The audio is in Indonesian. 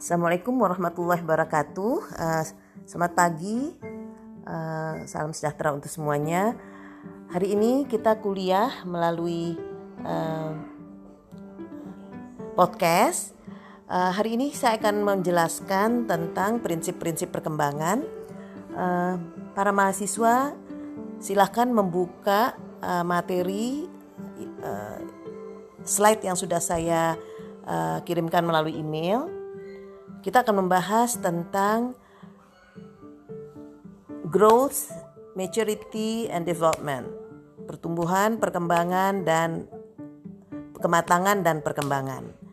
Assalamualaikum warahmatullahi wabarakatuh. Uh, selamat pagi, uh, salam sejahtera untuk semuanya. Hari ini kita kuliah melalui uh, podcast. Hari ini saya akan menjelaskan tentang prinsip-prinsip perkembangan. Para mahasiswa silahkan membuka materi slide yang sudah saya kirimkan melalui email. Kita akan membahas tentang growth, maturity, and development, pertumbuhan, perkembangan, dan kematangan dan perkembangan.